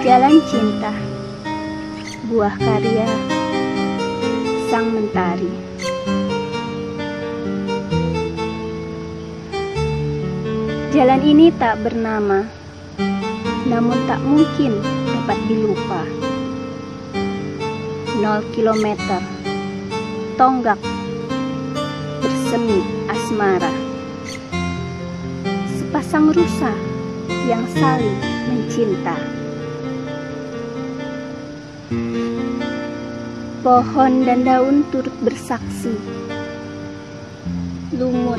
Jalan Cinta Buah karya Sang Mentari. Jalan ini tak bernama Namun tak mungkin dapat dilupa. Nol kilometer Tonggak Bersemi asmara. Sepasang rusa yang saling mencinta. Pohon dan daun turut bersaksi. Lumut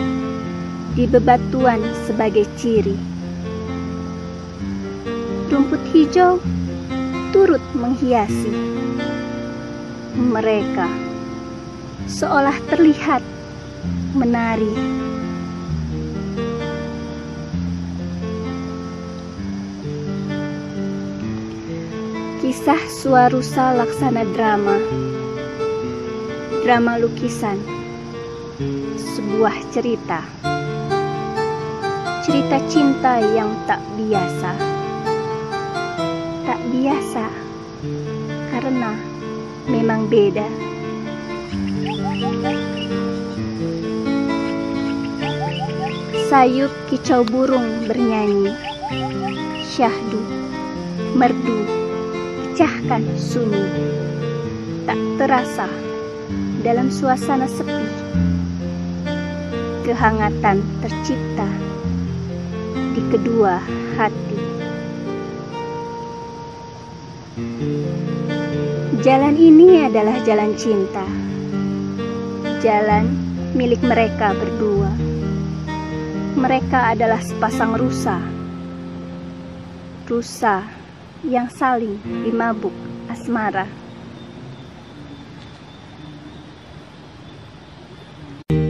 di bebatuan sebagai ciri. Rumput hijau turut menghiasi. Mereka seolah terlihat menari. Kisah Suarusa Laksana Drama. Drama lukisan. Sebuah cerita. Cerita cinta yang tak biasa. Tak biasa Karena memang beda. Sayup kicau burung bernyanyi. Syahdu. Merdu pecahkan sunyi tak terasa dalam suasana sepi kehangatan tercipta di kedua hati. Jalan ini adalah jalan cinta jalan milik mereka berdua. Mereka adalah sepasang rusa rusa yang saling dimabuk asmara.